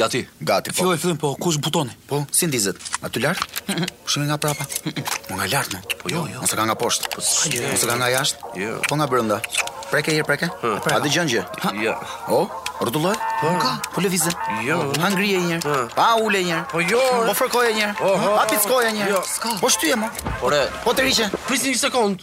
Gati. Gati, po. Filloj, filloj, po, ku është butoni? Po, si ndizet? Aty lart? Po shife nga prapa? Po nga lart, mo. Po jo, jo. Mos e ka nga poshtë. Po si jo. Mos e ka nga jashtë? Jo. Po nga brenda. Preke një herë, preke. A dëgjon gjë? Jo. O, rrotulloje? Po. Ka, po lëviz. Jo. Pa ngrije një herë. Pa ule një herë. Po jo. Po fërkoje një herë. Po pickoje një herë. Jo. Po shtyje mo. Po re. Po tërhiqe. Prisni një sekond.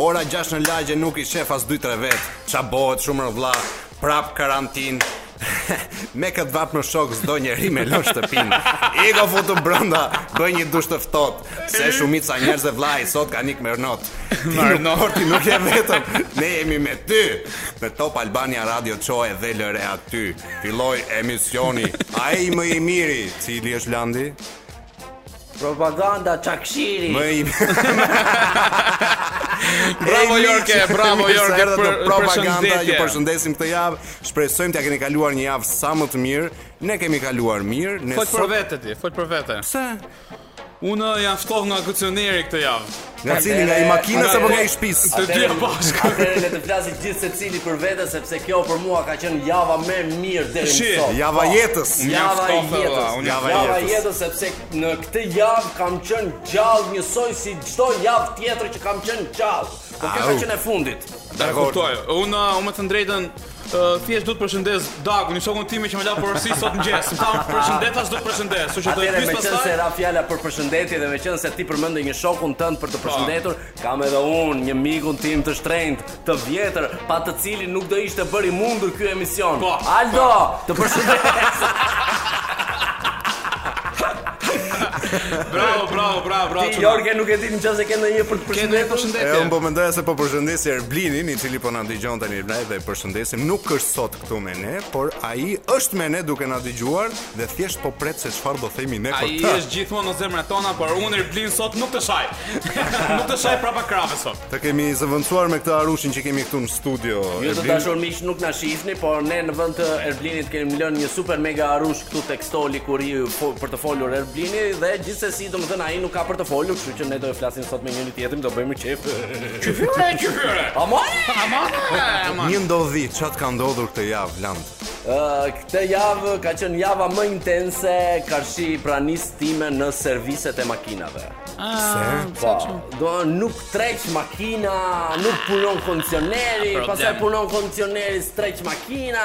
Ora gjashtë në lagje nuk i shef as dy tre vet. Ça bohet shumë re vlla, prap karantin. me kët vap o shok s'do njeri me lon shtëpinë. Ik o futu brenda, bëj një dush të ftohtë, se shumica e njerëzve vllai sot kanë ik me not. Mo nor ti nuk je vetëm, ne jemi me ty. Në Top Albania Radio çoje dhe lëre aty. Filloi emisioni. Ai më i miri, cili është Landi? Propaganda çakshiri. Më i. bravo Jorge, bravo Jorge për propaganda. Ju përshëndesim këtë javë. Shpresojmë t'ia keni kaluar një javë sa më të mirë. Ne kemi kaluar mirë. Ne fol për vete ti, fol për vete. Pse? Unë jam ftohur nga kondicioneri këtë javë. Nga cili nga i makinës apo nga i shpisë? Të dy bashkë. Atëherë le të flasë gjithsecili për vete sepse kjo për mua ka qenë java më e mirë deri më sot. Java po. jetës. Java jetës. Java jetës sepse në këtë javë kam qenë gjallë njësoj si çdo javë tjetër që kam qenë gjallë. Po kjo ka qenë e fundit. Dakord. Unë unë me të drejtën Uh, thjesht du të përshëndes Dagun, një shokun tim që më la porosi sot në mëngjes. Tha më përshëndet, tha do të përshëndes. Kështu që do të pis pastaj. Atëherë meqenëse ra fjala për përshëndetje dhe meqenëse ti përmende një shokun tënd për të po. përshëndetur, kam edhe unë një mikun tim të shtrenjtë, të vjetër, pa të cilin nuk do ishte bërë i mundur ky emision. Po, po, Aldo, po. Po. të përshëndes. bravo, bravo, bravo, bravo. Ti Jorge nuk e di nëse ke ndonjë për të përshëndetur. Unë po mendoja se po përshëndes Erblinin, i cili po na dëgjon tani Live dhe e përshëndesim, nuk është sot këtu me ne, por ai është me ne duke na dëgjuar dhe thjesht po pret se çfarë do themi ne për të. Ai është gjithmonë në zemrat tona, por unë Erblin sot nuk të shaj. nuk të shaj prapa krahëve sot. Të kemi zëvendësuar me këtë arushin që kemi këtu në studio. Ju të dashur miq nuk na shihni, por ne në vend të Erblinit kemi lënë një super mega arush këtu tek stoli ku rri për të folur Erblini dhe gjithsesi Domethënë, ai nuk ka për të folur, kështu që ne do flasim sot me njëri-tjetrin, do bëjmë qejf. Qyfyre, qyfyre! Amane, amane, amane! Një ndodhi, ça të ka ndodhur këtë javë, Land? Uh, këtë javë ka qenë java më intense karshi pranisë time në serviset e makinave. Ah, pse? Po, do nuk tërheq makina, nuk punon kondicioneri, pastaj punon kondicioneri, s'tërheq makina.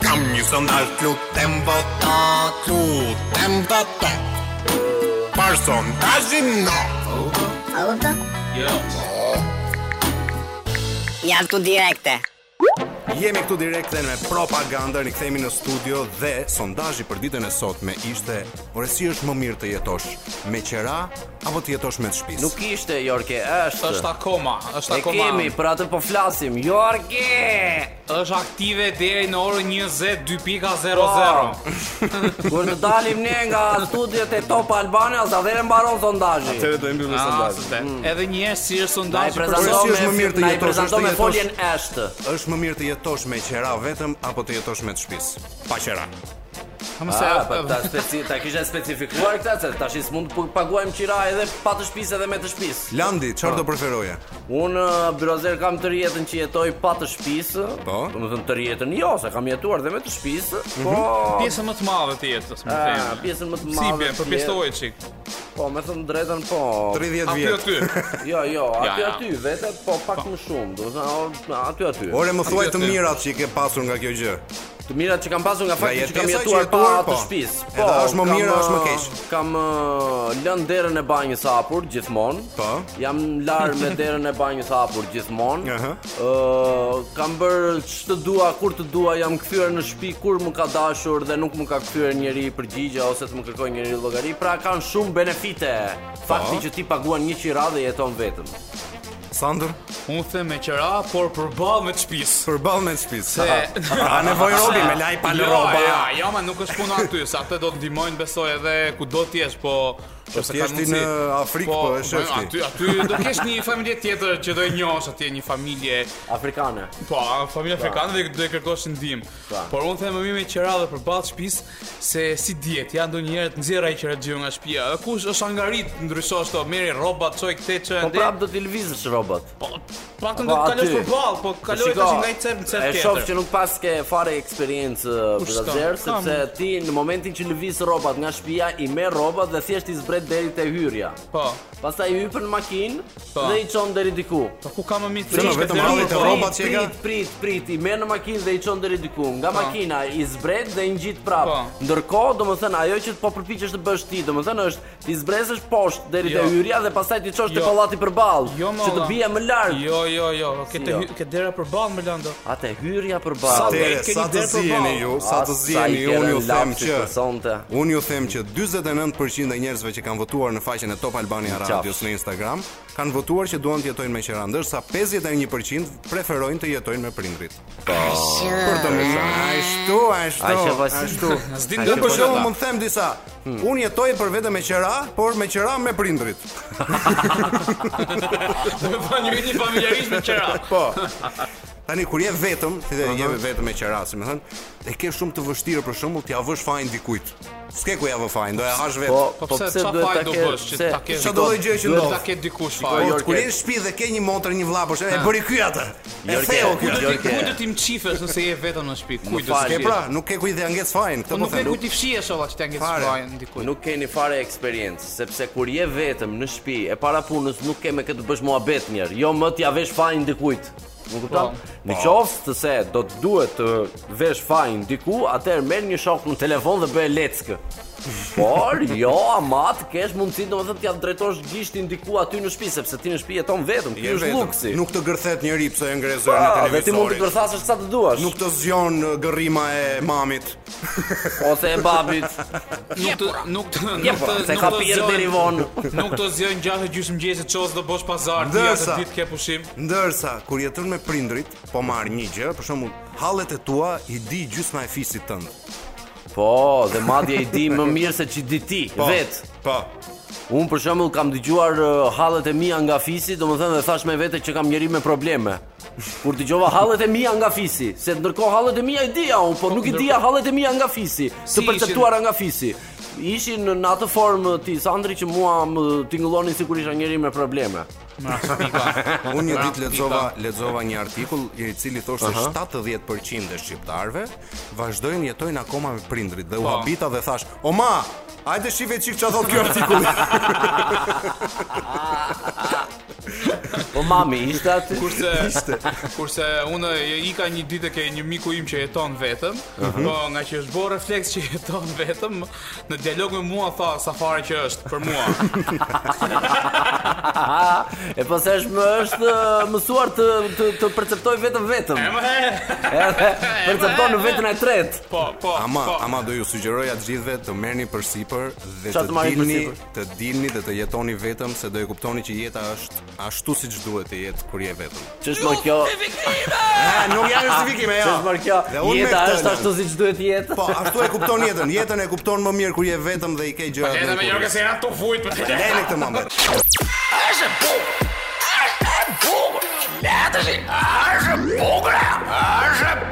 Kam një sondazh të lutem voto, të lutem voto. Për sondazhin no. A u ta? Jo. Ja këtu direkte. Jemi këtu direkte me propaganda, ne kthehemi në studio dhe sondazhi për ditën e sotme ishte, "Ore si është më mirë të jetosh me qera apo të jetosh me të shpis. Nuk ishte Jorke, është. Është akoma, është akoma. E kemi, për atë po flasim. Jorge! Është aktive deri në orën 22.00. Po. Kur të dalim ne nga studiot e Top Albania, sa dhe mbaron sondazhi. Atëherë do e mbyllim ah, sondazhin. Mm. Edhe një herë si është sondazhi për si është më mirë të jetosh me foljen është. Është më mirë të jetosh me qera vetëm apo të jetosh me të shpis. Pa qera. Kam se ah, po ta speci ta kisha specifikuar këtë se tashi s'mund të paguajmë qira edhe pa të shtëpisë edhe me të shtëpisë. Landi, çfarë po. do preferoje? Un uh, brother kam tërë jetën që jetoj pa të shtëpisë. Po. Domethënë tërë jetën jo, se kam jetuar dhe me të shtëpisë, mhm. po pjesën më të madhe të jetës, domethënë ah. Pjesën më të madhe. Si bën, përfitohej çik. Po, domethënë drejtën po. 30 vjet. Aty aty. Jo, jo, aty aty vetë, po pak po. më shumë, domethënë aty aty. Ore më thuaj të mirat që i ke pasur nga kjo gjë. Të mirat që kam pasur nga fakti që kam jetuar pa të po. shtëpis. Po, edhe është më mirë, është më uh, keq. Kam uh, lënë derën e banjës hapur gjithmonë. Po. Jam larë me derën e banjës hapur gjithmonë. Ëh. Uh, kam bër ç'të dua, kur të dua, jam kthyer në shtëpi kur më ka dashur dhe nuk më ka kthyer njeri përgjigje ose të më kërkojë njeri llogari. Pra kanë shumë benefite. Po. Fakti që ti paguan një qira dhe jeton vetëm. Sandër? Unë them me qera, por përballë me të shpis Përballë me të shpis Se... A nevoj robi me laj pa jo, roba Jo, jo, ma nuk është puna aty Se ata do të ndihmojnë besoj edhe ku do t'jesh Po... Po si është ti në Afrikë po, po e shëfti po, Aty, aty do kesh një familje tjetër që do e njosh atje një familje Afrikane Po, familje po. Afrikane dhe do i kërkosh ndihmë Por unë them më mirë me qera dhe përballë të shpis Se s'i dihet, ja ndonjëherë të nxjerr ai qeraxhiu nga shtëpia. Dhe kush është angarit të ndryshosh këto, merri rrobat, çoj këtë çë. Po prap do t'i lëvizësh rrobat. Po prap të po, kalosh përballë, po, po kaloj tash nga një cep në cep tjetër. E shoh që nuk paske fare eksperiencë vëllazër, sepse ti në momentin që lëviz rrobat nga shtëpia, i merr rrobat dhe thjesht i zbret deri te hyrja. Po. Pastaj i hypën në makinë po. dhe i çon deri diku. Po ku ka më mirë të shkojë vetëm halli të rrobat që ka? Prit, prit, prit, i merr në makinë dhe i çon deri diku. Nga po. makina i zbret dhe i ngjit prapë. Po. Ndërkohë, domethënë ajo që po përpiqesh të bësh ti, domethënë është t'i zbresësh poshtë deri te jo. hyrja dhe pastaj t'i çosh te jo. pallati përballë, jo, që të bie më lart. Jo, jo, jo, ke te ke dera përballë mo Lando. A te hyrja përballë. Sa të ziheni ju, sa të ziheni ju, unë ju them që unë ju them që 49% e njerëzve e kanë votuar në faqen e Top Albania Radios në Instagram, kanë votuar që duan të jetojnë me qera, ndërsa 51% preferojnë të jetojnë me prindërit. Po. Për të mirë. Ashtu, ashtu. Ashtu po si. Ashtu. S'din të bësh shumë, mund të them disa. Hmm. Unë jetoj për veten me qera, por me qera me prindërit. Domethënë familjarisht me qera. Po. Tani kur je vetëm, ti dhe je vetëm me qera, si me thënë, e ke shumë të vështirë për shembull t'ia vësh fajin dikujt. S'ke ku ia vë fajin, do e hash vetë. Po, po pse çfarë faj do bësh që ta kesh? Çfarëdo lloj gjëje që do ta ketë dikush fajin? Po, kur je në shtëpi dhe ke një motër, një vëlla, po e bëri ky atë. E theu ky. Ku do t'i mçifesh nëse je vetëm në shtëpi? Ku do të ke pra? Nuk ke ku ia ngec fajin, këtë po, po nuk ke ku t'i fshihesh olla që t'ia ngecësh fajin dikujt. Nuk keni fare eksperiencë, sepse kur je vetëm në shtëpi, e para e punës nuk ke me kë të bësh muhabet mirë. Jo më t'ia vesh fajin dikujt. Më kupton? Po. Në po. qoftë se do të duhet të vesh fajin diku, atëherë merr një shok në telefon dhe bëje leckë. Por jo, ama të kesh mundësi domethënë t'ia drejtosh gishtin diku aty në shtëpi, sepse ti në shtëpi jeton vetëm, ky është luksi. Nuk të gërthet njeri pse e ngre zërin e televizorit. Po, ti mund të gërthasësh sa të duash. Nuk të zgjon uh, gërhima e mamit ose e babit. Nuk të nuk të nuk të se ka pirë deri vonë. Nuk të zgjon gjashtë e gjysmë të mëngjesit çohu se do bosh pazar, ti atë ditë ke pushim. Ndërsa, kur jeton me prindërit, po marr një gjë, për shembull, hallet e tua i di gjysma e fisit tënd. Po, dhe madje i di më mirë se ç'i di po, vetë. Po. Unë për shembull kam dëgjuar uh, hallet e mia nga fisi, domethënë dhe thashë me vete qenkam njeri me probleme. Kur dëgjova hallet e mia nga fisi, se ndërkohë hallet e mia i dija unë, por nuk i dija hallet e mia nga fisi, si të perceptuara nga fisi. Ishin në atë formë ti Sandri që mua më tingëllonin sikur isha njeri me probleme. Unë një ditë lexova, lexova një artikull i cili thoshte se 70% e shqiptarëve vazhdojnë jetojnë akoma me prindërit dhe u po. habita dhe thashë, "O ma, hajde shife çik çfarë thotë ky artikull." Po mami, ishte aty. Kurse ishte. Kurse unë ika një ditë te një miku im që jeton vetëm, uh mhm. -huh. po ngaqë është bërë refleks që jeton vetëm, Në dialog me mua tha sa fare që është për mua. e po se është më është mësuar të të, të perceptojë veten vetëm. E më he. Edhe percepton në vetën e tretë. Po, po. Ama, po. ama do ju sugjeroj ja të gjithëve të merrni përsipër dhe të dilni, të dilni dhe të jetoni vetëm se do e kuptoni që jeta është ashtu siç duhet të jetë kur je vetëm. Ç'është më kjo? Ah, nuk janë justifikime, jo. Ç'është më kjo? Jeta është ashtu siç duhet të jetë. Po, ashtu e kupton jetën. Jetën e kupton më mirë kur je vetëm dhe i ke gjërat në kurriz. Edhe jo që se janë të vujt për të qenë. Lejnë këtë moment. Është bukur. Është bukur. Lejnë të shih. Është bukur. Është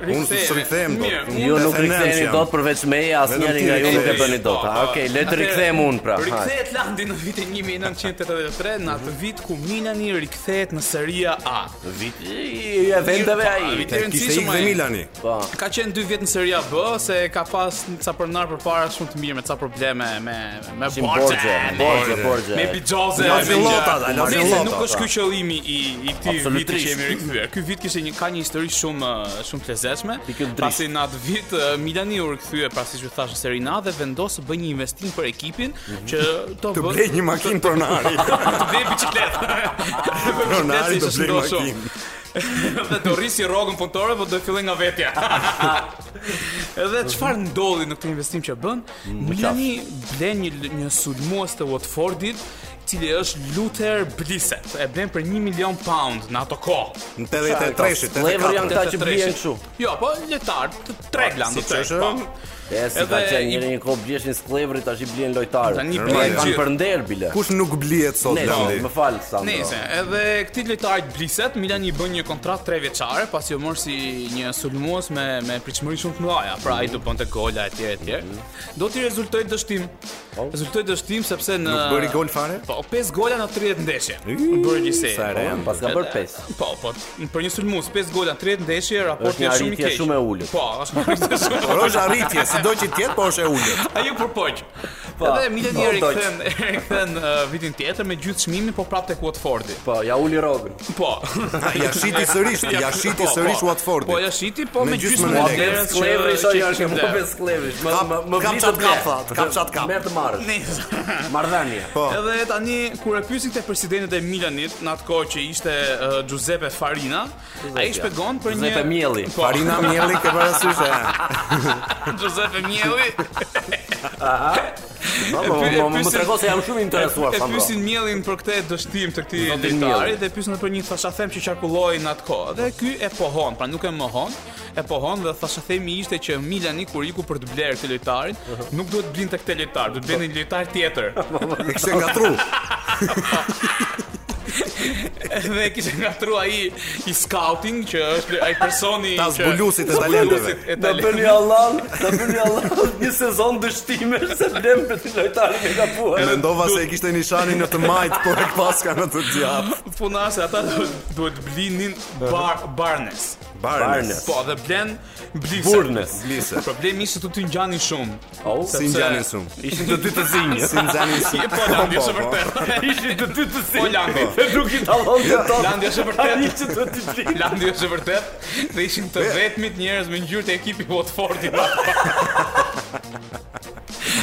Unë s'u rikthehem dot. Jo nuk rikthehemi dot përveç me e asnjëri nga ju nuk e bëni dot. Okej, le të rikthehem unë pra Rikthehet Landi në vitin 1983 Në atë vit ku Milani rikthehet në Seria A Vit i eventeve ai Vit i rëndësishëm ai po. Ka qenë dy vjet në Seria B Se ka pas ca pronarë përpara shumë të mirë Me ca probleme me Me borxhe, me borxhe, borxhe. Me bixhoze, me zillota, me zillota. Nuk është ky qëllimi i i këtij viti që jemi rikthyer. Ky vit kishte një ka një histori shumë shumë të lezetshme. Pasi në atë vit Milani u rikthye pas siç u thashë në Serie A dhe vendos të bëjë një investim për ekipin mhm. që të bëjë blejë një makinë pronari. Të blejë biçikletë. Pronari do të blejë makinë. Dhe do rrisi rrogën punëtorëve, po do të fillojë nga vetja. Edhe çfarë ndodhi në këtë investim që bën? Milani blen një, një sulmues të Watfordit, cili është Luther Blissett. E blen për 1 milion pound në ato kohë. Në 83-shin, 84. Skllevër janë këta që blihen kështu. Jo, po lojtar, të treguar, si të është. Po. Siç ka qenë njeri një kohë bliheshin skllevërit tashi blihen lojtarët. Tani blihen kanë për nder bile. Kush nuk blihet sot Landi? Më fal Sandro. Nejse edhe këtij lojtarit Blissett, Milani bën një kontratë 3 vjeçare, pasi u mor si Një sulmues me me pritshmëri shumë të mëdha, pra ai do bënte gola etj etj. Do t'i rezultojë dështim. Po. Rezultoi dështim sepse në Nuk bëri gol fare? Po, 5 gola në 30 ndeshje. Bëri gjithsej. Sa e rëndë. Paska bërë 5. Po, po, për një sulmues 5 gola në 30 ndeshje, Është raporti një është shumë i arritje keq. shumë e ulët. Po, është një arritje shumë. Por është arritje, si do që të jetë, po është e ulët. Ai u përpoq. Po, Edhe Milani po, e rikthen, e rikthen uh, vitin tjetër me gjysmë çmimi, po prapë tek Watfordi. Po, ja uli rrogën. Po. Ja shiti sërish, ja shiti po, po. sërish Watfordit. Po ja shiti, po me gjysmën e lekëve. Skllevër sa i është më pesë skllevër. Më më më vjen çat kap fat, kap çat kap. Me të marrësh. Marrëdhënie. Po. Edhe tani kur e pyesin këtë presidentin e Milanit, në atë kohë që ishte Giuseppe Farina, ai shpjegon për një Giuseppe Mielli. Po. Farina Mielli ke parasysh e. Giuseppe Mielli. Aha. Po po, më trego se jam shumë i interesuar sa më. E pyesin miellin për këtë dështim të këtij lojtari dhe e pyesin për një thashethem që qarkulloi në atë kohë. Dhe ky e pohon, pra nuk e mohon, e pohon dhe thashethemi ishte që Milani kur iku për të blerë këtë lojtarin, mhm. nuk duhet të blinte këtë lojtar, duhet të blinte një lojtar tjetër. E kishte ngatërru. Dhe kishte ngatërru ai i scouting Që është ai personi Ata zbulusit e talenteve Në për një alam Në për një alam Një sezon dështime Se blemë këtë lojtarin e gabuar Mendova se e kishte nishanin në të majt Po e paska në të djathtë Puna se ata duhet blinin bar, Barnes Barnes Po dhe blenë Blise. Burnes. Blise. Problemi ishte se ata ngjanin shumë. Oh, i ngjanin shumë. Ishin të dy të zinj. Si ngjanin si. Po Landi është po, po. vërtet. Ishin të dy të zinj. Po Landi. Po. Nuk i dallon të thotë. Landi është vërtet. Ishin të dy të zinj. Landi është vërtet. Dhe ishin të vetmit njerëz me ngjyrë të ekipit Watford.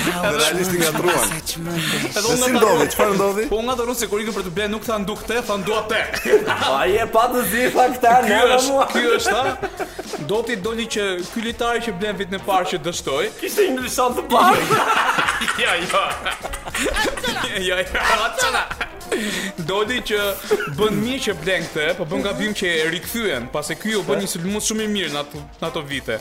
Realisht i ngatërruan. Edhe unë si ndodhi, çfarë ndodhi? Po ngatërruan se kur ikën për të blen nuk tha dua këtë, tha dua këtë. Ai e pa të zi tha këtë nëma mua. Ky është ta. Do ti doli që ky lojtar që blen vitin e parë që dështoi. Kishte një shans të parë. Ja, ja. Ja, ja. Atana. Doli që bën mirë që blen këtë, po bën gabim që e rikthyen,, pasi ky u bën një sulmues shumë i mirë në atë në ato vite.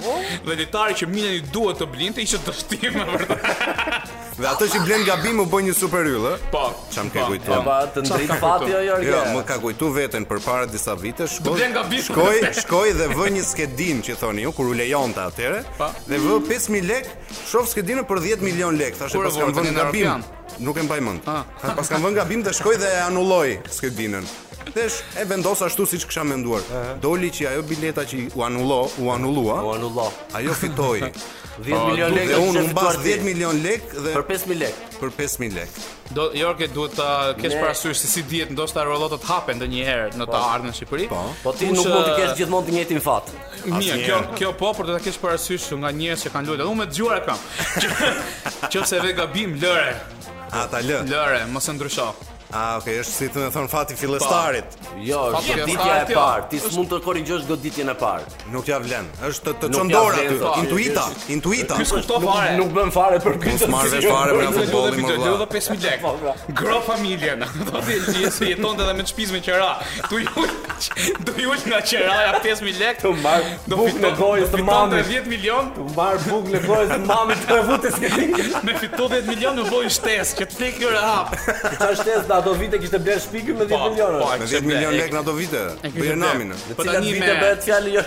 Dhe lojtari që Milani duhet të blinte ishte dështim me vërtet. Dhe atë që blen gabim u bë një super yll, ë? Po. Ça më ke kujtu. Po, të drejtë fati o Jorge. Jo, më ka kujtu veten përpara disa vite, shkoj. Blen gabim. Shkoj, shkoj dhe vë një skedinë që i thoni ju kur u lejonte atëherë, dhe vë 5000 lek, shof skedinën për 10 milion lek, thashë paskam vënë gabim. Nuk e mbaj mend. Ah, ah, paskam vënë gabim dhe shkoj dhe e anulloj skedinën. Dhe e vendos ashtu siç kisha menduar. Doli që ajo bileta që u anullo, u anullua. U anullua. Ajo fitoi. 10 ah, milion lekë. Dhe unë humba 10 milion lekë dhe për 5000 lekë. Për 5000 lekë. Po Jorge duhet ta kesh ne... parasysh se s'i dihet ndoshta llotot hapen ndonjëherë në të po. ardhmen në Shqipëri. Po, po ti nuk mund të kesh gjithmonë të njëjtin fat. Mirë, kjo kjo po, por do ta kesh parasysh që nga njerëz që kanë luajtur, unë me të dëgjuar e kam. Qoftë se vë gabim, lëre. A ta lë?. Lëre, mos e ndrysho. A, ok, është si të thonë fati i fillestarit po. Jo, është goditja e jo. parë Ti s'mund të korrigjosh goditjen e parë Nuk ia vlen, është të qëndor aty po. Intuita, intuita Kës ku fto fare Nuk bën fare për këtë Nuk marr vesh fare për futbollin im vëlla Nuk do 5.000 lek Gro familjen Do të e gjithë si jeton edhe me shtëpi me qera Do ju do ju nga qeraja 5000 lekë. Do marr do bukë në gojë të mamë 10 milion. Do marr bukë në gojë të mamë të futë si ti. Me fitu 10 milion në vojë shtesë që të fikë në hap. Sa shtesë ato vite kishte blerë shpi me 10 po, milionë. Po, me 10 milion lekë në ato vite. Bëje namin. Po tani me fjalë jo.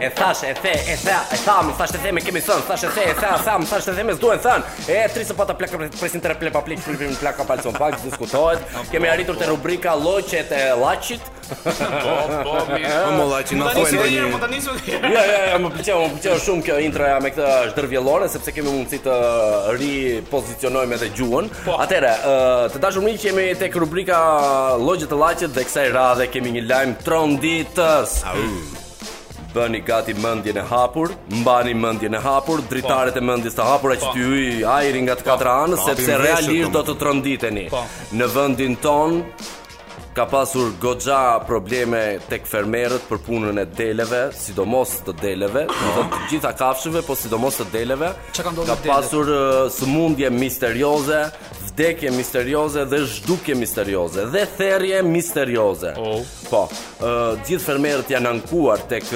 E thash e the e tha e tha më thash e the me kemi thënë thash e the e tha tha më thash e the me s'duhen thënë e tri se pata plak presin tre plak pa plak fillim plak ka palson pak diskutohet kemi arritur te rubrika lloqet e llaçit po po mi po më llaçi na thuaj ndonjë po tani su ja ja ja më pëlqeu më pëlqeu shumë kjo intro ja me këtë zhdërvjellore sepse kemi mundësi të ripozicionojmë edhe gjuhën po. atëherë të dashur miq jemi tek rubrika lloqet e llaçit dhe kësaj radhe kemi një lajm tronditës Bëni gati mendjen e hapur, mbani mendjen e hapur, dritaret e mendjes të hapura që t'ju hyj ajri nga të katra anës sepse realisht do të tronditeni. Po. Në vendin tonë ka pasur goxha probleme tek fermerët për punën e deleve, sidomos të deleve, do të thotë të gjitha kafshëve, po sidomos të deleve. Çka ka ndodhur deleve? Ka pasur uh, sëmundje misterioze, Vdekje misterioze dhe zhdukje misterioze dhe therje misterioze. Oh. Po, ë gjithë fermerët janë ankuar tek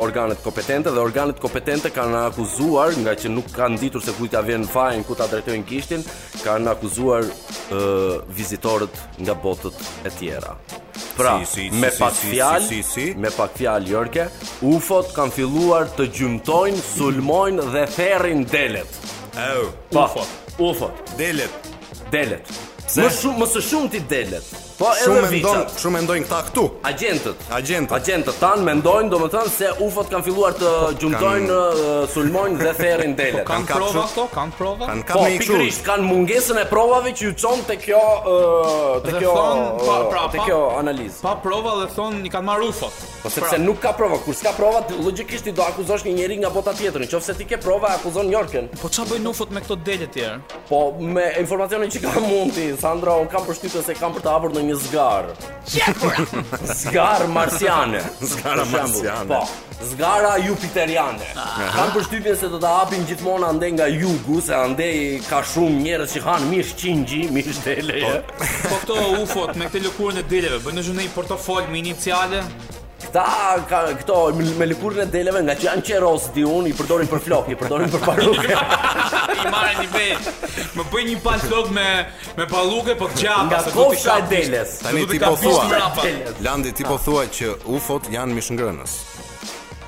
organet kompetente dhe organet kompetente kanë akuzuar ngaqë nuk kanë ditur se kujt t'ia vënë fajin ku ta drejtojnë gishtin, kanë akuzuar ë vizitorët nga botët e tjera. Pra, si, si, si, me pak fjalë, si, si, si, si. me pak fjalë Jorke, UFO-t kanë filluar të gjymtojnë, sulmojnë dhe therin delet. Oh. Po, ufo. Ufo. Delet. Delet. Më shumë, më së shumti delet. Po edhe shumë mendon, shumë mendojnë këta këtu. Agjentët. Agjentët. Agjentët tanë mendojnë, domethënë se UFO-t kanë filluar të po, gjymtojnë, kan... Uh, sulmojnë dhe therin delet. Po, kanë kanë prova këto? Kanë prova? Kanë kanë po, pikërisht kanë mungesën e provave që i çon te kjo uh, te kjo thonë, pa, pra, te kjo analizë. Pa prova dhe thonë i kanë marrë UFO-t. Po sepse pra. nuk ka prova, kur s'ka prova, logjikisht ti do akuzosh një njeri nga bota tjetër. Nëse ti ke prova, akuzon Jorken. Po ç'a bëjnë ufot me këto dele të tjerë? Po me informacionin që kam unë tani, Sandra, unë kam përshtypjen se kanë për të hapur ndonjë zgarë. zgarë marsiane. Zgarë marsiane. Po, zgara jupiteriane. Ah. Kam përshtypjen se do ta hapin gjithmonë andej nga jugu, se andej ka shumë njerëz që hanë mish qingji, mish dele. Po, Po këto ufot me këtë lëkurën e deleve, bëjnë ndonjë portofol me iniciale? Këta, ka, këto, me lëkurën e deleve, ngaqë janë qerosë, di unë, i përdorin për flokë, i përdorin për paruke. I marrin një veç, më bëjnë një palë flokë me, me paruke, po të gjata. Nga kofsha e deles. Tani ti po thua, Landi ti po thua që ufot janë mishngrënës.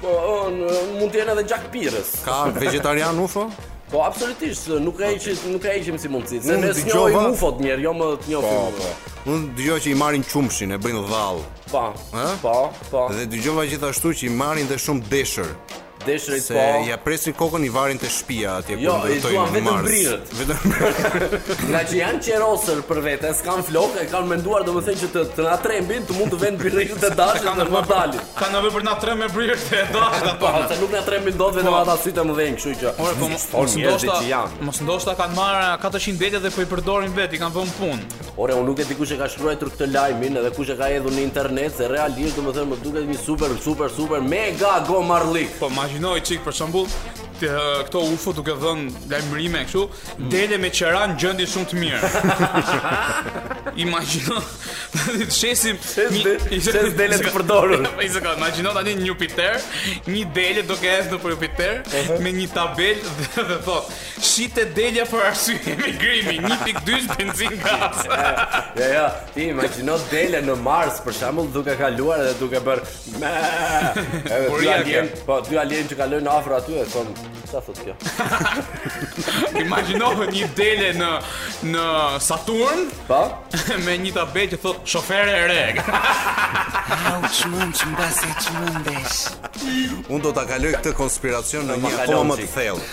mund të jenë edhe gjakpirës. Ka vegetarian UFO? Po absolutisht, nuk e heqim, nuk e heqim si mundësi. Se ne s'i njohim UFO-t mirë, jo më të njohim. Po, po. Unë dëgjova që i marrin qumshin e bëjnë dhallë. Po. Ë? Po, po. Dhe dëgjova gjithashtu që i marrin dhe shumë deshër. Deshër po. Se ia presin kokën i varin te shtëpia atje ku jo, ndërtojnë. Jo, vetëm brirët. Vetëm ngaqë janë qerosër për veten, s'kanë flokë, e kanë menduar domethënë që të të na trembin, të mund të vënë brirët e dashit të na dalin. Kanë nevojë për na tremb me brirë të dashit ato. Po, nuk na trembin dot vetëm po. ata sytë e mëdhenj, kështu që. Ore, po mos ndoshta që janë. Mos ndoshta kanë marrë 400 dele dhe po i përdorin vetë, i kanë vënë në punë. Ore, unë nuk e di kush e ka shkruar këtë lajmin edhe kush e ka hedhur në internet, se realisht domethënë më duket një super super super mega gomarllik. Po imagjino një çik për shembull, këto UFO duke dhënë lajmërime kështu, mm. dele me qera në gjendje shumë të mirë. Imagjino, të shesim një shes dele të përdorur. Po i zgjat, imagjino tani një Jupiter, një dele duke ecë nëpër Jupiter mhm. me një tabel dhe dhe thot, shitet delja për arsye emigrimi, 1.2 benzinë gaz. Ja, ja, ti imagjino dele në Mars për shembull duke kaluar dhe duke bërë Edhe dy alien, po dy alien që kalojnë afër aty e thon, sa thot kjo? Imagjinoje një dele në në Saturn, po, me një tabelë që thot shofere e re. Au çmën çmbasi çmëndesh. Unë do ta kaloj këtë konspiracion në një kohë më të thellë.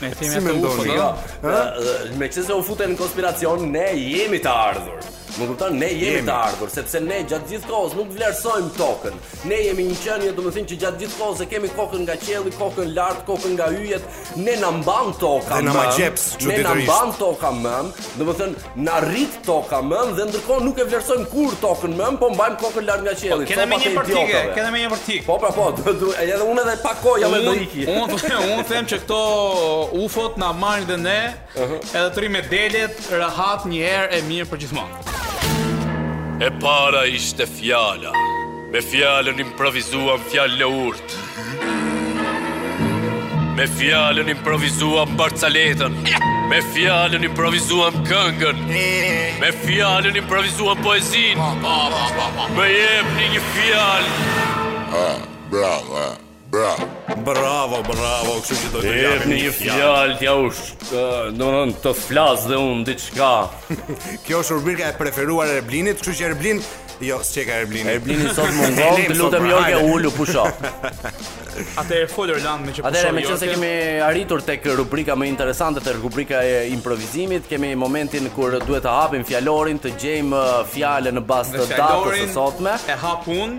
Me si mendon, jo? Meqenëse u fute në konspiracion, ne jemi të ardhur. Më kupton, ne jemi, jemi. të ardhur, sepse ne gjatë gjithë kohës nuk vlerësojmë tokën. Ne jemi një qenie, domethënë që gjatë gjithë kohës e kemi kokën nga qielli, kokën lart, kokën nga yjet. Ne na mban toka. Ne na mban toka mëmë. Domethënë, Na rrit toka mëmë dhe ndërkohë nuk e vlerësojmë kurrë tokën mëmë, po mbajmë kokën lart nga qielli. Po, kena menjen për t'ikë, kena menjen për t'ikë. Po, pra, po, do të edhe unë edhe pak kohë jam edhe iki. Unë po, unë them që këto ufot na marrin dhe ne, edhe të rrimë me delet rahat një herë e mirë për gjithmonë. E para ishte fjala. Me fjalën improvizuam fjalën e urtë. Me fjalën improvizuam barcaletën. Me fjalën improvizuam këngën. Me fjalën improvizuam poezinë. Më jepni një fjalë. Ah, bravo. Bravo. Bravo, bravo, kështu që do të japim një fjalë, t'ja ush, domethënë të flas dhe unë diçka. Kjo është rubrika e preferuar e Erblinit, kështu që Erblin, jo, s'e ka Erblin. Erblini sot mungon, të lutem Jorke pra, ulu pusho. Atë e folur lan me që pusho. Atëherë meqenëse kemi arritur tek rubrika më interesante te rubrika e improvizimit, kemi momentin kur duhet të hapim fjalorin, të gjejmë uh, fjalën në bazë të datës së sotme. E hap un.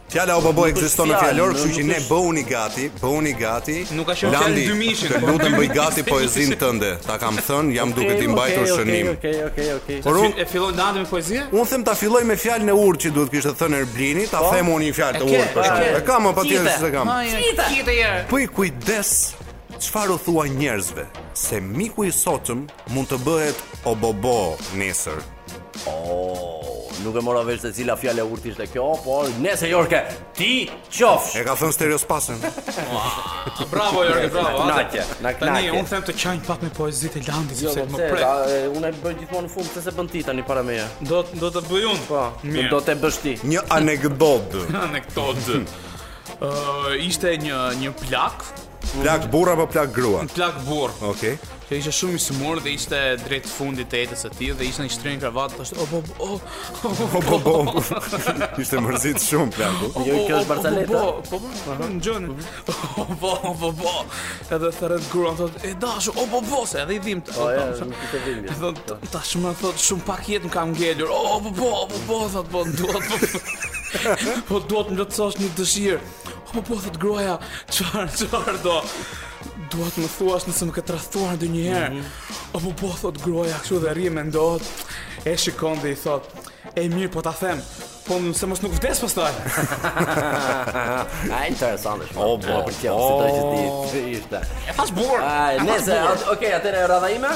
Fjala obobo ekziston në fjalor, kështu që ne bëhuni gati, bëhuni gati. Nuk ka qenë fjalë dy mishin. Të lutem bëj gati poezinë tënde. Ta kam thënë, jam duke t'i mbajtur shënim. Okej, okej, okej. Por unë e filloj natë me poezi? Unë them ta filloj me fjalën e urtë që duhet të kishte thënë Erblini, ta po. them unë një fjalë të urtë për shkak. E kam apo ti s'e kam? Çfarë? Bëj kujdes çfarë u thua njerëzve se miku i sotëm Mund të bëhet obobo nesër. Oh, nuk e mora vesh se cila fjalë e urtë ishte kjo, por nesër Jorke, ti qofsh. E ka thënë Sterjo Spasse. bravo Jorke, bravo. Na knaqe, na knaqe. Tani un them të qajm pak me poezitë e Landit jo, sepse më prek. Jo, un e bëj gjithmonë në fund, pse s'e bën ti tani para meje. Do do të bëj un. Po, nuk do të bësh ti. Një anekdotë. anekdotë. Ëh, uh, ishte një një plak Plak burra apo plak grua? Plak burr. Okej. Okay. Që ishte shumë i sëmurë dhe ishte drejt fundit të jetës së tij dhe ishte i shtrirë në krevat, thoshte o po po. Po po po. Ishte mërzit shumë plaku. Jo, kjo është barcaleta. Po po. Po po. Dëgjoje. Po po po po. Edhe thërret gruan thotë e dashur o po po se edhe i dhimbte. Po ja, nuk i dhimbte. Thotë tashmë thotë shumë pak jetë më ka ngelur. O po po po po thotë po duhet. Po duhet të më plotësosh një dëshirë. Po po thotë gruaja, çfarë çfarë do? Dua të më thuash nëse më ke tradhtuar ndonjëherë. Mm -hmm. O po po thotë gruaja, kështu dhe rri mendohet. E shikon dhe i thotë, "E mirë, po ta them, Po se mos nuk vdes pastaj. Ai interesant është. O bo, për çfarë si do të di? Ishte. E bukur. Ai, nëse, okay, atëherë radha ime.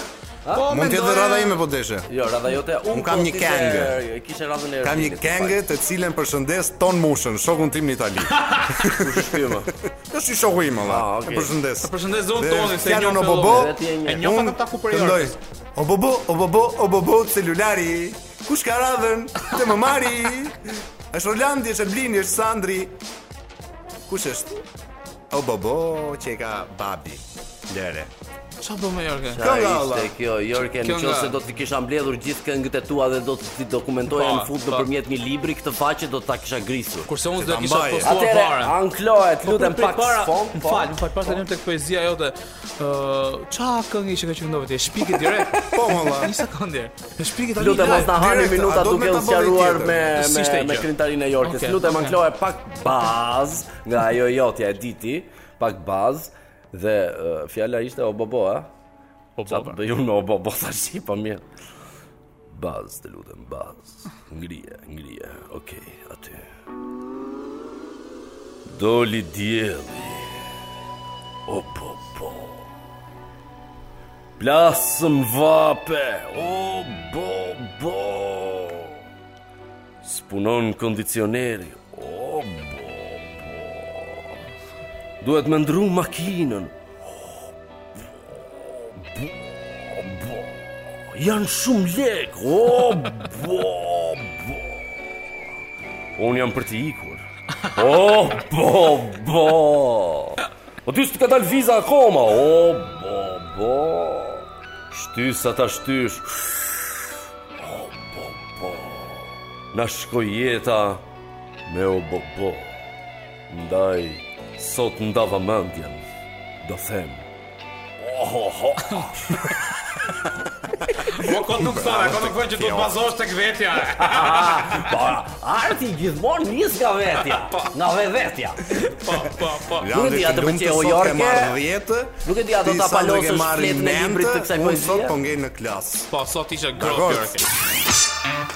Po mund të jetë radha ime po deshe. Jo, radha jote. Unë kam po një kengë. E kishe radhën e. Kam një kengë të cilën përshëndes Ton Mushën, shokun tim në Itali. Kush është ky më? Është shoku im vallai. Ah, të përshëndes. Të përshëndes zon Toni se jam në Bobo. E njoh atë takuar për ju. O Bobo, o Bobo, o Bobo celulari. Kush ka radhën? Të më marri. Është Rolandi, është Blini, është Sandri. Kush është? O bobo që ka babi. Lere. Çfarë do më Jorgen? Kjo vallai. Ishte kjo Jorgen, nëse do të kisha mbledhur gjithë këngët e tua dhe do t'i dokumentoja në fund nëpërmjet një libri këtë faqe do ta kisha grisur. Kurse unë do të kisha postuar para. Atëherë, Anklohet, po, lutem pak para. Po, po, fal, më fal, pastaj tek poezia jote. Ë, çfarë këngë që ka qendruar ti? Shpikë direkt. Po, vallai. Një sekondë. E shpike tani. Lutem mos na hani minuta duke u sqaruar me me me krijimtarinë e Jorges. Lutem Anklohet pak bazë. Nga ajo jotja e diti, pak bazë, dhe uh, fjala ishte o bobo, a? O bobo. Ta bëj unë me o bobo, tashi, po mirë. Bazë, të lutem, bazë. Ngrije, ngrije, okej, okay, aty. Doli dielli, o bobo. Plasëm vape, o bobo. S'punon kondicioneri. O, bo, bo. Duhet me ndrru makinën. Janë shumë lekë. O, bo, bo. Unë jam për të ikur. O, bo, bo. Po ty s'të ka dalë viza akoma, o, bo, bo, shty sa ta shtysh, o, bo, bo, na shkoi jeta me o, bo, bo, ndaj, sot ndava mendjen, do them, Po kot nuk thonë, kot nuk thonë që do të bazohesh tek vetja. Po, arti gjithmonë nis nga vetja, po. nga vetja. Po, po, po. Nuk e di atë për çeu Jorge. Nuk e di atë ta palosësh fletën e librit të kësaj poezie. Po ngel në klasë. Po, sot isha grop Jorge.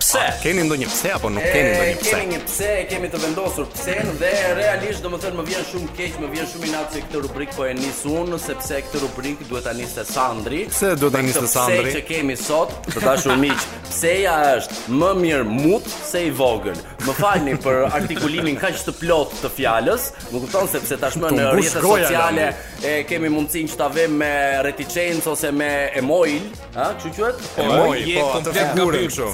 Pse? A, keni ndonjë pse apo nuk keni ndonjë pse? Kemi një pse, e kemi të vendosur psenë dhe realisht domethënë më vjen shumë keq, më vjen shumë inat se këtë rubrikë po e nis unë sepse këtë rubrikë duhet ta niste Sandri. Pse duhet ta niste Sandri? Pse që kemi sot, të dashur miq, pseja është më mirë mut se i vogël. Më falni për artikulimin kaq të plotë të fjalës, më kupton sepse tashmë në rrjetet sociale e kemi mundësinë që ta vëmë me reticencë ose me emoji, Ha, si quhet? Po, emoji, je po, komplet gabim kështu.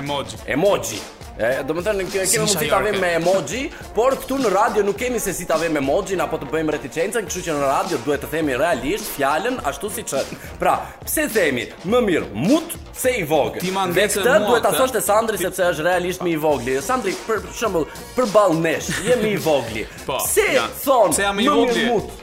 Emoji. Emoji. E, domethënë, kemi mundësi ta vëmë me emoji, por këtu në radio nuk kemi se si ta vëmë emojin, apo të bëjmë reticencën, kështu që në radio duhet ta themi realisht fjalën ashtu siç është. Pra, pse themi, më mirë, mut se i vogël. Ti ma ndesë mut, Këtë duhet ta thoshte Sandri, ti... sepse është realisht më i vogli. Sandri, për shembull, përballë nesh, je më i vogli. Po, pse ja. thonë, më mirë mut.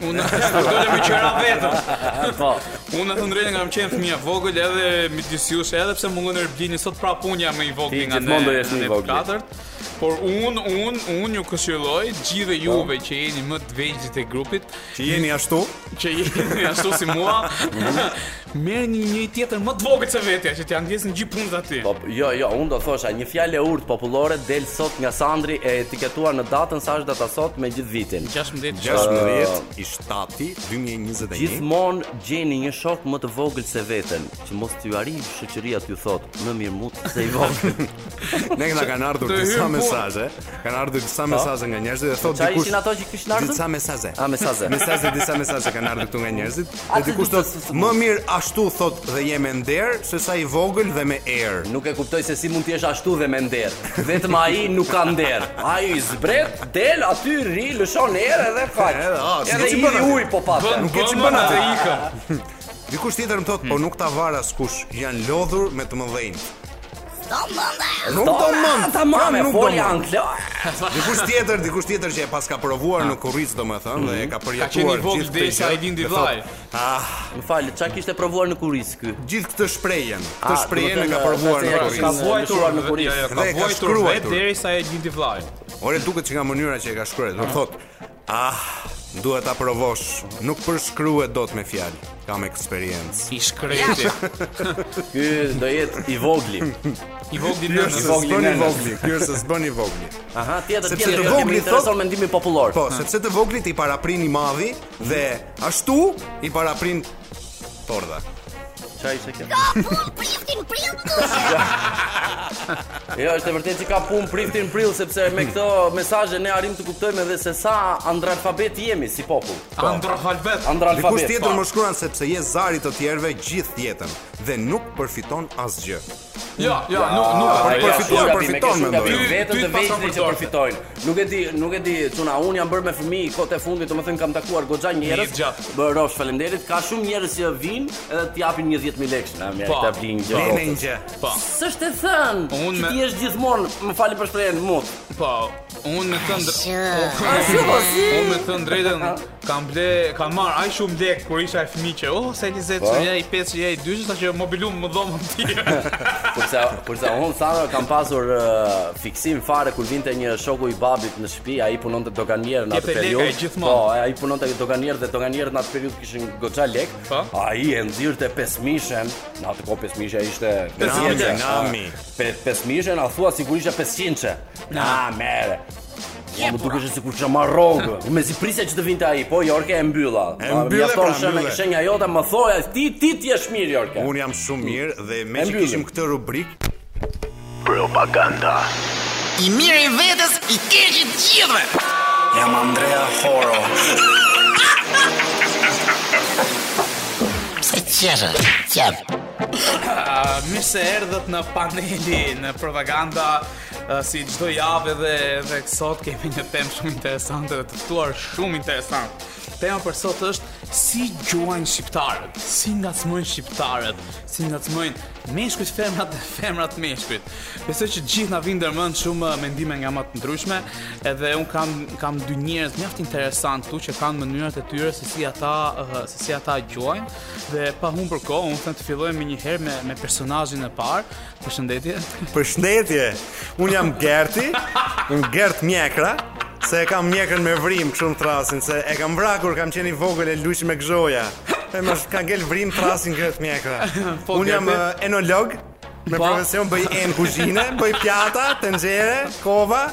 Unë nuk dola me qira vetëm. Po. Unë them të drejtën kam qenë fëmija i vogël edhe midis jush, edhe pse mungon Erblini, sot prapë unë jam më i vogël nga ne të katërt. Por unë, unë, unë ju këshilloj gjithë po. juve që jeni më të vegjlit e grupit. Që jeni ashtu? Që jeni ashtu si mua. Mhm. Merrni një tjetër më të vogël se vetja që t'ia ngjesni gjithë punët atij. Po, jo, jo, unë do thosha, një fjalë e urtë popullore del sot nga Sandri e etiketuar në datën sa është data sot me gjithë vitin. 16, 16 i shtati, 2021. Gjithmonë gjeni një shok më të vogël se veten, që mos t'ju arrijë shoqëria t'ju thotë, më mirë mut se i vogël. ne na kanë ardhur disa mesazhe. Kanë ardhur disa po. mesazhe nga njerëzit dhe thotë dikush. Ça ishin ato që kishin ardhur? Disa mesazhe. Ah, mesazhe. Mesazhe, disa mesazhe kanë ardhur këtu nga njerëzit. Dhe dikush thotë më mirë ashtu thotë dhe je me nder se sa i vogël dhe me erë. Nuk e kuptoj se si mund të jesh ashtu dhe me nder. Vetëm ai nuk ka nder. Ai i zbret, del aty rri, lëshon erë edhe kaq. Edhe ti i bën ujë po pa. Nuk e çmban atë ikën. Dikush tjetër më thotë, po nuk ta var askush, janë lodhur me të mëdhenjtë. Nuk do mend. Ta marrë nuk do mend. Dikush tjetër, dikush tjetër që e paska provuar në kurriz domethënë dhe e ka përjetuar gjithë këtë gjë. Ai lindi vllai. Ah, më fal, çka kishte provuar në kurriz ky? Gjithë këtë shprehjen, këtë shprehjen e ka provuar në kurriz. Ka vuajtur në kurriz. Ka vuajtur vetë derisa i lindi vllai. Ore duket që nga mënyra që e ka shkruar, do thotë Ah, duhet ta provosh. Nuk përshkruhet dot me fjalë. Kam eksperiencë. I shkreti. Ky do jetë i vogli. I vogli në i vogli i vogli. Ky është s'bën i vogli. Aha, tjetër tjetër. Sepse të vogli thotë mendimi popullor. Po, sepse të voglit i paraprin i madhi dhe ashtu i paraprin Torda. Çaj se ke. Ka pun priftin prill. Jo, është e vërtetë që ka pun priftin prill sepse me këto mesazhe ne arrim të kuptojmë edhe se sa andralfabet jemi si popull. Po. Andralfabet. Andralfabet. Dikush tjetër po. më shkruan sepse je zari të tjerëve gjithë jetën dhe nuk përfiton asgjë. Jo, jo, nuk nuk po përfiton, përfiton me ndonjë. Vetëm të vëzhgë që përfitojnë. Nuk e di, nuk e di, çuna un jam bërë me fëmijë kot e fundit, domethënë kam takuar goxha njerëz. Të rrosh, faleminderit. Ka shumë njerëz që vijnë edhe të japin një 10000 lekë. Na më ta blin gjë. Ne një gjë. Po. S'është e thënë. Ti je gjithmonë, më falni për shprehjen, mut. Po. Unë me thënë Unë me thënë të drejtën Kam ble, kam marrë aq shumë lek kur isha fëmijë që Oh, sa një zetë po. që një i pesë që një i dyshë Sa që mobilum më dhomë më tjë Përse, përse unë sanë kam pasur uh, fiksim fare Kur vinte një shoku i babit në shpi Ai punonte doganier në atë periudhë Po, ai punonte doganier dhe doganierët në atë periudhë Kishin goxha lek po. Ai e nxirrte pesëmijëshen Në atë kohë pesëmijëshja ishte Pesëmijëshe, nami Pesëmijëshen, a thua sikur ishte pesëqindshe Na, merre. Ja, më dukej që sikur që marr rrogë Unë mezi prisja që të vinte ai, po Jorke e mbylla E mbylla pra mbylla Shënë e shenja jota më thuaj, ti, ti ti je mirë Jorke Unë jam shumë mirë dhe meqë kishim këtë rubrikë Propaganda I mirë i vetes, i keqi i të gjithëve Jam Andrea Horo Se qërë, qërë Mirë se erdhët në panelin propaganda Uh, si çdo javë edhe edhe sot kemi një temë shumë interesante dhe të ftuar shumë interesant. Tema për sot është si gjuajnë shqiptarët, si ngacmojnë shqiptarët, si ngacmojnë meshkujt femrat dhe femrat meshkujt. Besoj që gjithë na vijnë ndërmend shumë mendime nga më të ndryshmet, edhe un kam kam dy njerëz mjaft interesant këtu që kanë mënyrat e tyre se si ata uh, se si ata gjuajnë dhe pa humbur kohë, un them të fillojmë menjëherë me me personazhin e parë. Përshëndetje. Përshëndetje. Un jam Gerti, un Gert Mjekra, se e kam mjekrën me vrimë kështu më thërrasin, se e kam vra kur kam qenë i vogël e luja me gëzhoja. E më ka ngel vrimë thërrasin Gert Mjekra. Po, un jam eh, enolog. Me po. profesion bëj enë kuzhine, bëj pjata, tenxhere, kova.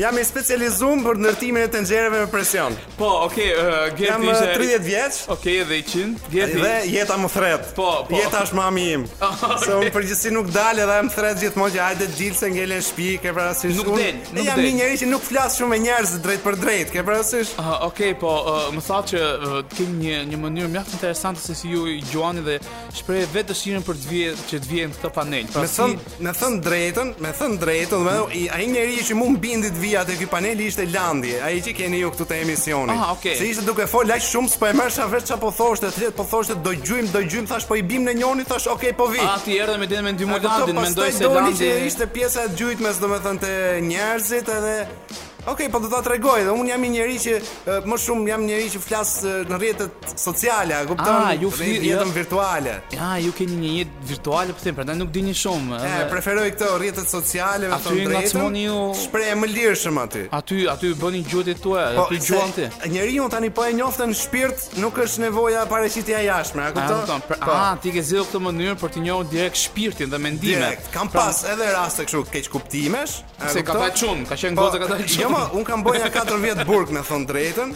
Jam i specializuar për ndërtimin e tenxhereve me presion. Po, okay, uh, Gerti jam, isha 30 vjeç. Okay, dhe i qin. Gerti. Dhe Jeta më thret. Po, po. Jeta është mami im. okay. Se unë përgjithësi nuk dal edhe më thret gjithmonë që hajde dil se ngel në shtëpi, ke parasysh. Nuk del, nuk del. Jam një njeri që nuk flas shumë me njerëz drejt për drejt, ke parasysh. Ah, uh, okay, po, uh, më tha që uh, ke një një mënyrë mjaft interesante se si ju gjuani dhe shpreh vetë dëshirën për të vij, që të vijë te ky panel. Pra, si... Me thënë drejtën, me thënë drejtën, dhe i- ai njeri që më bindi të vija te ky paneli ishte Landi, ai që keni ju këtu te emisioni. Aha, okay. Se ishte duke fol aq shumë, s'po e merrja vesh çfarë po thoshte, thjesht po thoshte do gjujm, do gjujm, thash po i bim në njoni, thash okay, po vi. A ti erdhe me idenë me ndihmu Landin, mendoj se Landi që ishte pjesa e gjujtjes, domethënë te njerëzit edhe Okej, po do ta tregoj dhe un jam një njeri që më shumë jam një njeri që flas në rrjetet sociale, a kupton? Ah, ju keni jetën jo. virtuale. Ah, ju keni një jetë virtuale po them, prandaj nuk dilni shumë. E dhe... preferoj këto rrjetet sociale me thënë drejtën. Aty ngacmoni ju. Shprehem më lirshëm aty. Aty, aty bëni gjuajtjet e tua, po, aty gjuan ti. Njeriun tani po e njofte në shpirt, nuk është nevoja paraqitja e jashtme, a kupton? Ah, po. ah, ti ke zgjedhur këtë mënyrë për të njohur direkt shpirtin dhe mendimet. Direkt. Kam pra- pas edhe raste kështu keqkuptimesh. S'e ka pa çun, ka qenë po, goca ka dalë çun. Jo, ma, un kam bën ja 4 vjet burg me thon drejtën.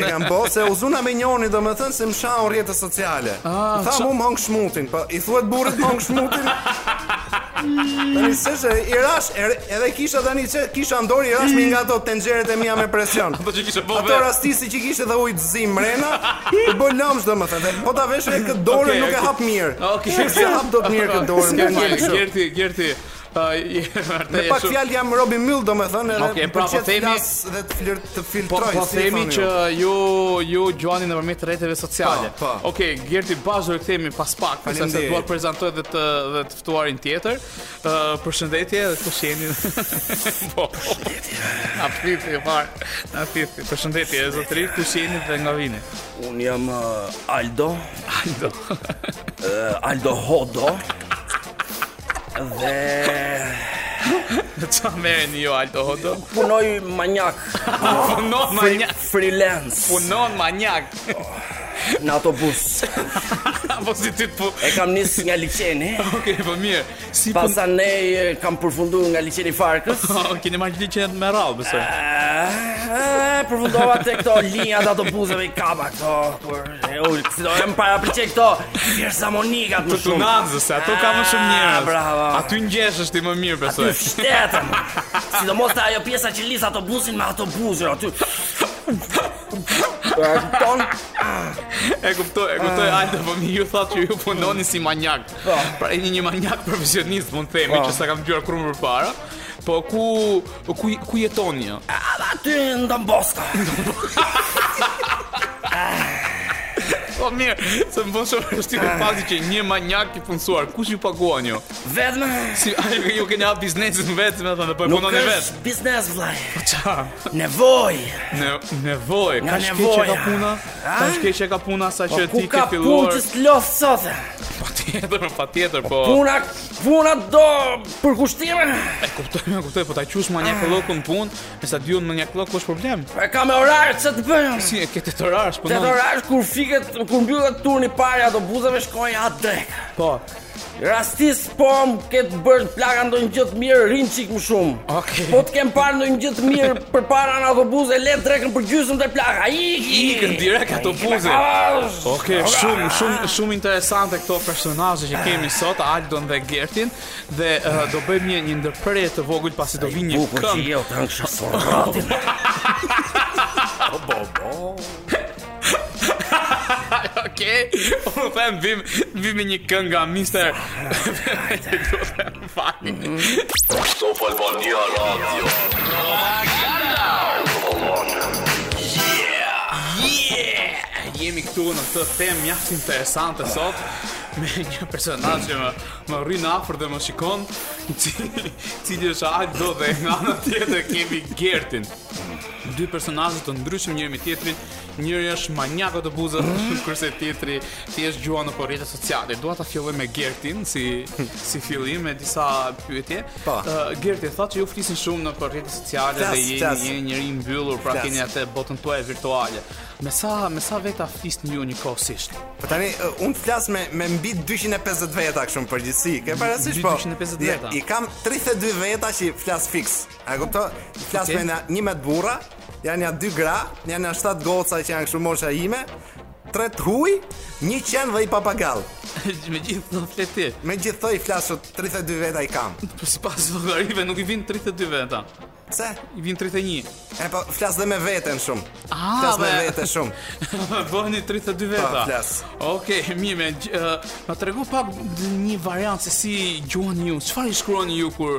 e kam bë se u zuna me njoni, domethën se më shau në rrjete sociale. Ah, Tha mu mong shmutin, po i thuhet burrit mong shmutin. Tani se se i rash er, edhe kisha tani se kisha n'dor i rash me një nga ato tenxheret e mia me presion. Po që kisha bë. Ato rastisi që kisha dhe ujë të zim mrena, u bë lëmsh domethënë. Po ta vesh re këtë dorën nuk e hap mirë. Okej, s'e hap dot mirë këtë dorën. Gerti, Gerti. Me pak fjalë jam Robin Mill, domethënë edhe okay, pra, po themi dhe të flirt të flirtoj. Po, po themi se që ju ju gjuani nëpërmjet rrjeteve sociale. Po, po. Okej, okay, Gerti bashkë do të kthehemi pas pak, sepse dua të prezantoj edhe të dhe të ftuarin tjetër. Ë, uh, përshëndetje edhe kush jeni. po. A flit e var. A flit. Përshëndetje edhe zotri, kush jeni dhe nga vini? Un jam uh, Aldo. Aldo. uh, Aldo Hodo. Dhe... Me ça merreni ju Aldo Hodo? Punoj manjak Punon manjak Freelance Punoj manjak Në autobus Po si ti po E kam nis nga liqeni Oke, po mirë si po- Pasanej kam përfundu nga liqeni i Farkës Oke, ke marrë liqenet me radhë besoj eh, eh, Përfundova te këto linjat e autobusëve i kapa këto Kur E ul, si do em para pëlqej këto. Fizarmonika më shumë. T'unazës, se ato ka më shumë njerëz. Ah, bravo. Aty ngjeshesh ti më mirë besoj. Aty shtetëm. Sidomos te ajo pjesa që lidh autobusin me autobusin aty. Po e kupton? E kuptoj, e kuptoj ah. Aldo, po mirë ju thatë që ju punoni si manjak. Po. Pra jeni një manjak profesionist, mund të themi, po. që s'e kam dëgjuar kurrë më parë. Po ku Po ku ku jetoni ju? Edhe aty në Don Bosco. Po mirë, se më bën shumë përshtypje fakti që një manjak i punësuar, kush ju paguan ju? Vetëm Si, a ju, ju keni hap biznesin vetë, me thënë, dhe po e nuk punoni është vetë? biznes vllai. Po ça? Nevojë. Ne, nevoj, Nga ka shkeqe nevoja. ka puna? Ka A? shkeqe ka puna sa Po që ku ti ke ka punë filluar? që s'los sot? Pa tjetër, pa tjetër, po... Puna Puna do përkushtime E kuptoj, e kuptoj, po ta qush me një ah. kollëk në punë E sa dihun me një kollëk është problem E kam me orar që të bëjmë Si e ke ti orarin shpëndon Këtë orar kur fiket, kur mbyllet turni i parë autobuzëve shkoj ha drekë Po Rastis po më ket bërë plaka ndonjë gjë të mirë, rri një çikë më shumë okay. Po të kem parë ndonjë gjë të mirë Përpara në autobuz e lë drekën për gjysëm te plaka. Iki! Ikën direkt autobuz. Okej, shumë shumë shumë interesante këto personazhe që kemi sot, Aldon dhe Gertin dhe uh, do bëjmë një një ndërprerje të vogël pasi do vijë një këngë. Bukur që jo kanë kështu surratin. O bo bo. Okej, unë them vijmë vijmë me një këngë nga Mister. Fani. Top Albania Radio. Jemi këtu në këtë temë mjaft interesante sot me një personazh që më, më rrin afër dhe më shikon, i cili, cili është Aldo dhe nga ana tjetër kemi Gertin. Dy personazhe të ndryshëm njëri me tjetrin, Njëri është manjak autobuzësh, kurse tjetri është gjuan nëpër rrjetet sociale. Dua ta filloj me Gertin si si fillim me disa pyetje. Po. Uh, Gerti thatë që ju flisni shumë nëpër rrjetet sociale dhe jeni një njeri i mbyllur, pra keni atë botën tuaj virtuale. Me sa me sa veta flisni ju njëkohësisht? Po tani uh, un flas me me mbi 250 veta kështu në përgjithësi. Ke parasysh po? 250 veta. I kam 32 veta që flas fiks. A kupton? Flas okay. me nja me burra, Janë nja dy gra, janë nja shtatë goca që janë kështu mosha ime, tre të huj, një qen dhe një papagall. Me gjithë ato flet ti. Me gjithë ato flas 32 veta i kam. Po sipas llogarive nuk i bien 32 veta. Pse? I bien 31. E po flas dhe me veten shumë. Ah, flas me veten shumë. Bëhen 32 po, veta. Po flas. Okej, okay, mirë, më uh, tregu pak një variant se si gjuani ju. Çfarë i shkruani ju kur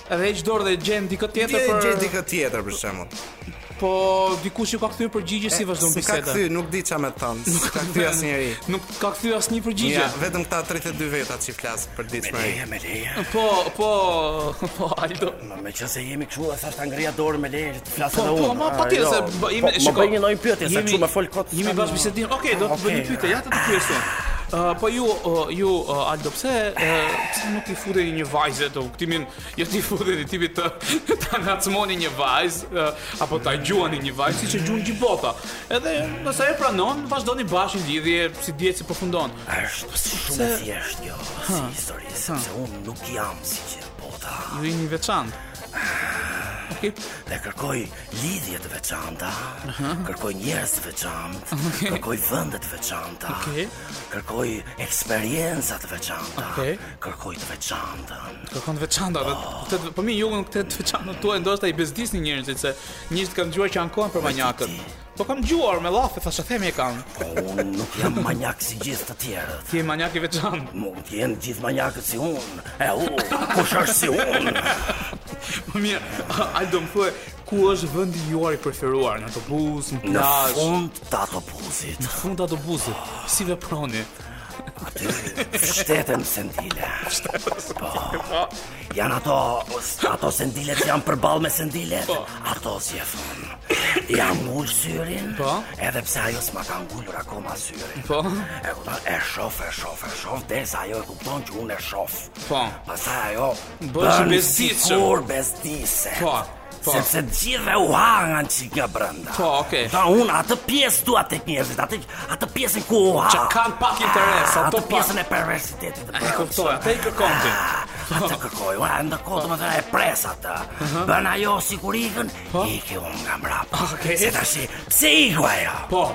Edhe heq dorë dhe gjen dikë tjetër për. Gjen dikë tjetër për shembull. Po dikush që ka kthyer përgjigje si vazhdon biseda. Nuk ka kthyer, nuk di çfarë më thon. Nuk ka kthyer asnjëri. Nuk ka kthyer asnjë përgjigje. Ja, vetëm këta 32 veta që flas për ditë më. Me leje, me leje. Po, po, po Aldo. Ma meqëse jemi këtu, sa ta ngrija dorë me leje. Flas edhe unë. Po, po, patjetër, se po, jemi... Më bëni ndonjë pyetje, se që me fol kot... Jemi bashkëbisedim, okej, do të bëj një pyetje, ja të të pyes. Po ju, ju, Aldo, pse, pse nuk i futeni një vajze në kuptimin, jo t'i futeni tipit të ta ngacmoni një vajzë, apo ta gjuani një vajzë, siç e gjuan gjithë bota. Edhe, nëse e pranon, vazhdoni bashkë një lidhje, s'i dihet si përfundon. Është shumë e thjeshtë kjo, si histori, se unë nuk jam si gjithë bota. Ju jeni i veçantë. Dhe kërkoj lidhje të veçanta, kërkoj njerëz të veçantë, okay. kërkoj vende të veçanta, okay. kërkoj eksperienca të veçanta, okay. kërkoj të veçantën. Kërkon të veçanta, po. të të po mirë ju me këtë të veçantën tuaj ndoshta i bezdisni njerëzit se njerëzit kam dëgjuar që ankohen për manjakët. Po kam dëgjuar me llafe, thashetheme kam. Po unë nuk jam manjak si gjithë të tjerët. Ti je manjak i veçantë. Mund të jenë gjithë manjakët si unë. E u, kush është si unë? Po mirë, Aldo, më thuaj ku është vendi juaj i preferuar në autobus, në plazh? Në fund të autobusit. Në fund të autobusit. Si veproni? Është te sendilet. Po. po. Janë ato ato sendilet që janë përballë me sendilet. Po. Ato si i thonë. Ja ngul syrin. Po. Edhe pse ajo s'ma ka ngulur akoma syrin. Po. E kupton, e shof, e shof, e shof derisa ajo e kupton që unë e shof. Po. Pastaj ajo bën sikur bezdiset. Po bezdiset. Po. Po. Sepse të gjithëve u ha nga, që nga brënda Po, oke Dhe unë atë pjesë dua te njerëzit Atë, atë pjesën ku u ha nga Që kanë pak interes Atë pjesën e perversitetit E kuptoj, atë i kërkon ti ah, Atë kërkoj, unë e ndërkohë domethënë e pres atë mhm. Bën ajo sikur ikën po. Iki unë nga mrapa Oke Se tashi, pse iku ajo Po,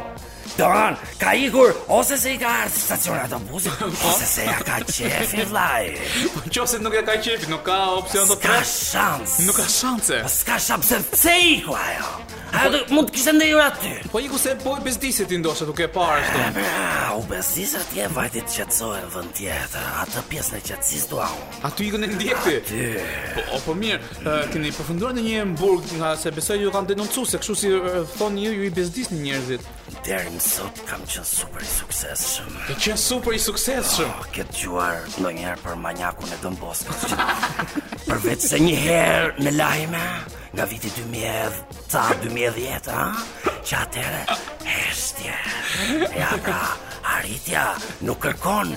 Don, ka ikur ose se i ka ardhur stacioni i autobusit, ose se ja ka qefi vllai. Qofse nuk ja ka qefi, nuk ka opsion të tretë. Ka shans. Nuk ka shanse. Po s'ka shans se pse iku ajo. Ajo do mund të kishte ndejur aty. Po iku se po e bezdise ti ndoshta duke e parë ashtu. Ah, u bezdis aty e vajti të qetësohet në vend tjetër. Atë pjesën e qetësisë dua unë. Aty ikën e ndjek ti? Po, o, po mirë, uh, keni përfunduar ndonjëherë në burg ngase besoj ju kanë denoncu, se kështu si uh, thoni ju, ju i bezdisni njerëzit. Deri më sot kam qënë super i sukseshëm. Ke qënë super i sukseshëm? Oh, ke dëgjuar ndonjëherë për manjakun e Don Boskos. Përveçse një herë në lajme, nga viti 2000 e ca, 2010, ha? Që atëherë, heshtje, ja pra, arritja nuk kërkon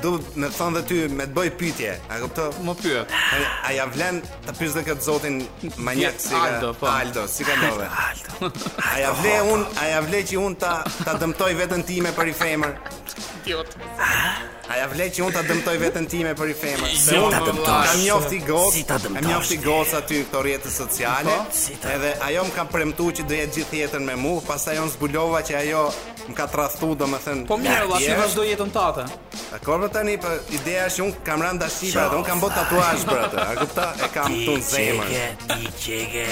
Do me të thonë dhe ty, me të bëj pytje, a kupton? Më pyet. A ja vlen të pysësh dhe këtë zotin manjak si ka... Aldo, po. Aldo, si ka love. Aldo. A ja vle unë, a ja vle që unë ta, ta dëmtoj veten time për një femër? Gjot. A ja vle që unë ta dëmtoj veten time për një femër? Si jo, ta dëmtoj? Kam njoft një gocë, si ta dëmtoj? Kam njoft një gocë aty te këto rrjetet sociale, po, si ta... edhe ajo më ka premtu që do jetë gjithë jetën me mu, pastaj unë zbulova që ajo Më ka tradhtu do me thënë Po mirë, le ti vazhdo jetën tate. Dakord tani, për po, ideja është unë kam ra n'dashni për atë Unë kam bo tatuazh për atë A kupton e kam këtu në zemër Ti qeke, ti qeke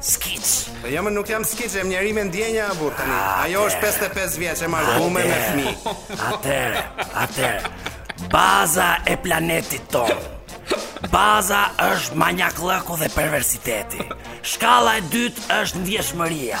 skic Po jam nuk jam skic, jam njeri me ndjenja o burrë tani Ajo është 55 vjeç e martume me fmi Atëherë, atëherë Baza e planetit tonë Baza është manjakllëku dhe perversiteti. Shkalla e dytë është ndjeshmëria.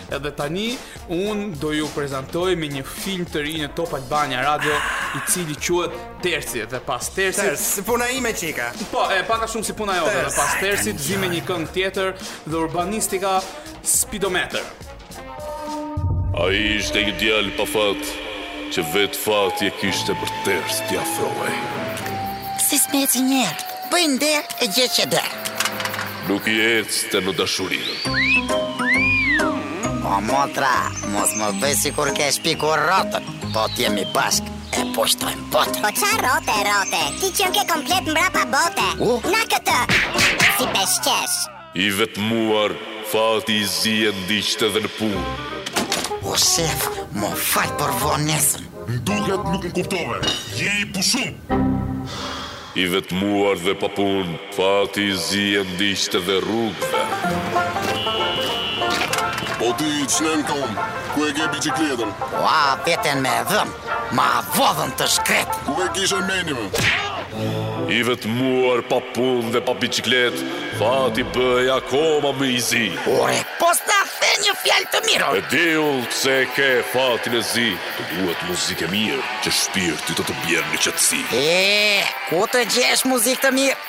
Edhe tani unë do ju prezantoj me një film të ri në Top Albania Radio, i cili quhet Tersi dhe pas Tersit. Ters, si puna ime çika. Po, pak a shumë si puna jote dhe pas Tersit vij me një këngë tjetër dhe urbanistika Speedometer. Ai ishte një djalë pa fat Që vetë fati e kishte për ters t'i afrohej Si s'me e të njëtë Bëj nder e gjej qeder. Nuk i ecte në dashuri. O motra, mos më bëj sikur ke shpikur rrotën, po të jemi bashkë e pushtojmë botën. Po ça rrote, rrote, ti qenke komplet mbrapa bote, na këtë, si peshqesh. I vetmuar, fati i zi e ndiqte dhe në punë. O shef, më fal për vonesën. M'duket nuk më kuptove, je i pushuar! I vetmuar dhe pa punë, fati i zi e ndiqte dhe rrugëve. O ti, ç'ne në këmbë, ku e ke biçikletën? Ua, erdha me këmbë. Ma vodhën të shkretën Ku e kishe menjen more I vetmuar pa punë dhe pa biçikletë Fati bëhej akoma më i zi Ore po s'na the një fjalë të mirë E di unë pse e ke fatin e zi Të duhet muzikë e mirë Që shpirti të të bjerë në qetësi Eeh ku të gjesh muzikë të mirë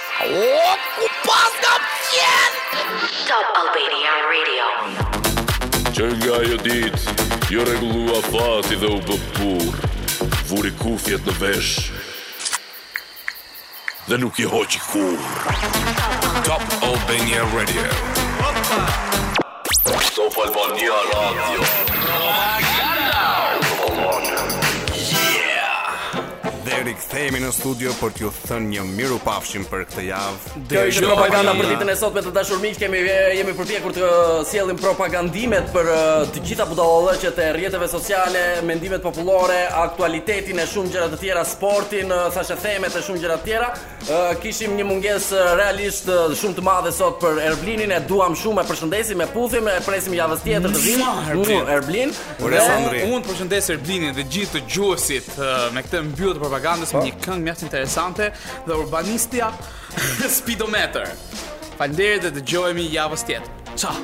What ku pas ka pjen? Top Albania Radio. Që nga ajo ditë, iu rregullua fati dhe u bë burrë. Vuri kufjet në vesh. Dhe nuk i hoqi kurrë. Top Albania Radio. Top Albania Radio. Dhe rikthehemi në studio për t'ju thënë një mirupafshim për këtë javë. Kjo ishte propaganda për ditën e sotme të dashur miq, kemi jemi përpjekur të sjellim propagandimet për uh, të gjitha budallëqet e rrjeteve sociale, mendimet popullore, aktualitetin e shumë gjëra të tjera, sportin, uh, thashethemet e shumë gjëra të tjera. Kishim një mungesë realisht shumë të madhe sot për Erblinin E duam shumë, e përshëndesim, e puthim, e presim javës tjetër të vijë Mua, Erblin Ure, Sandri Unë përshëndes Erblinin dhe gjithë dëgjuesit Me këtë mbyllet Propaganda me një po. këngë mjaft interesante Dhe urbanistja Speedometer Faleminderit dhe dëgjohemi javës tjetër Çao!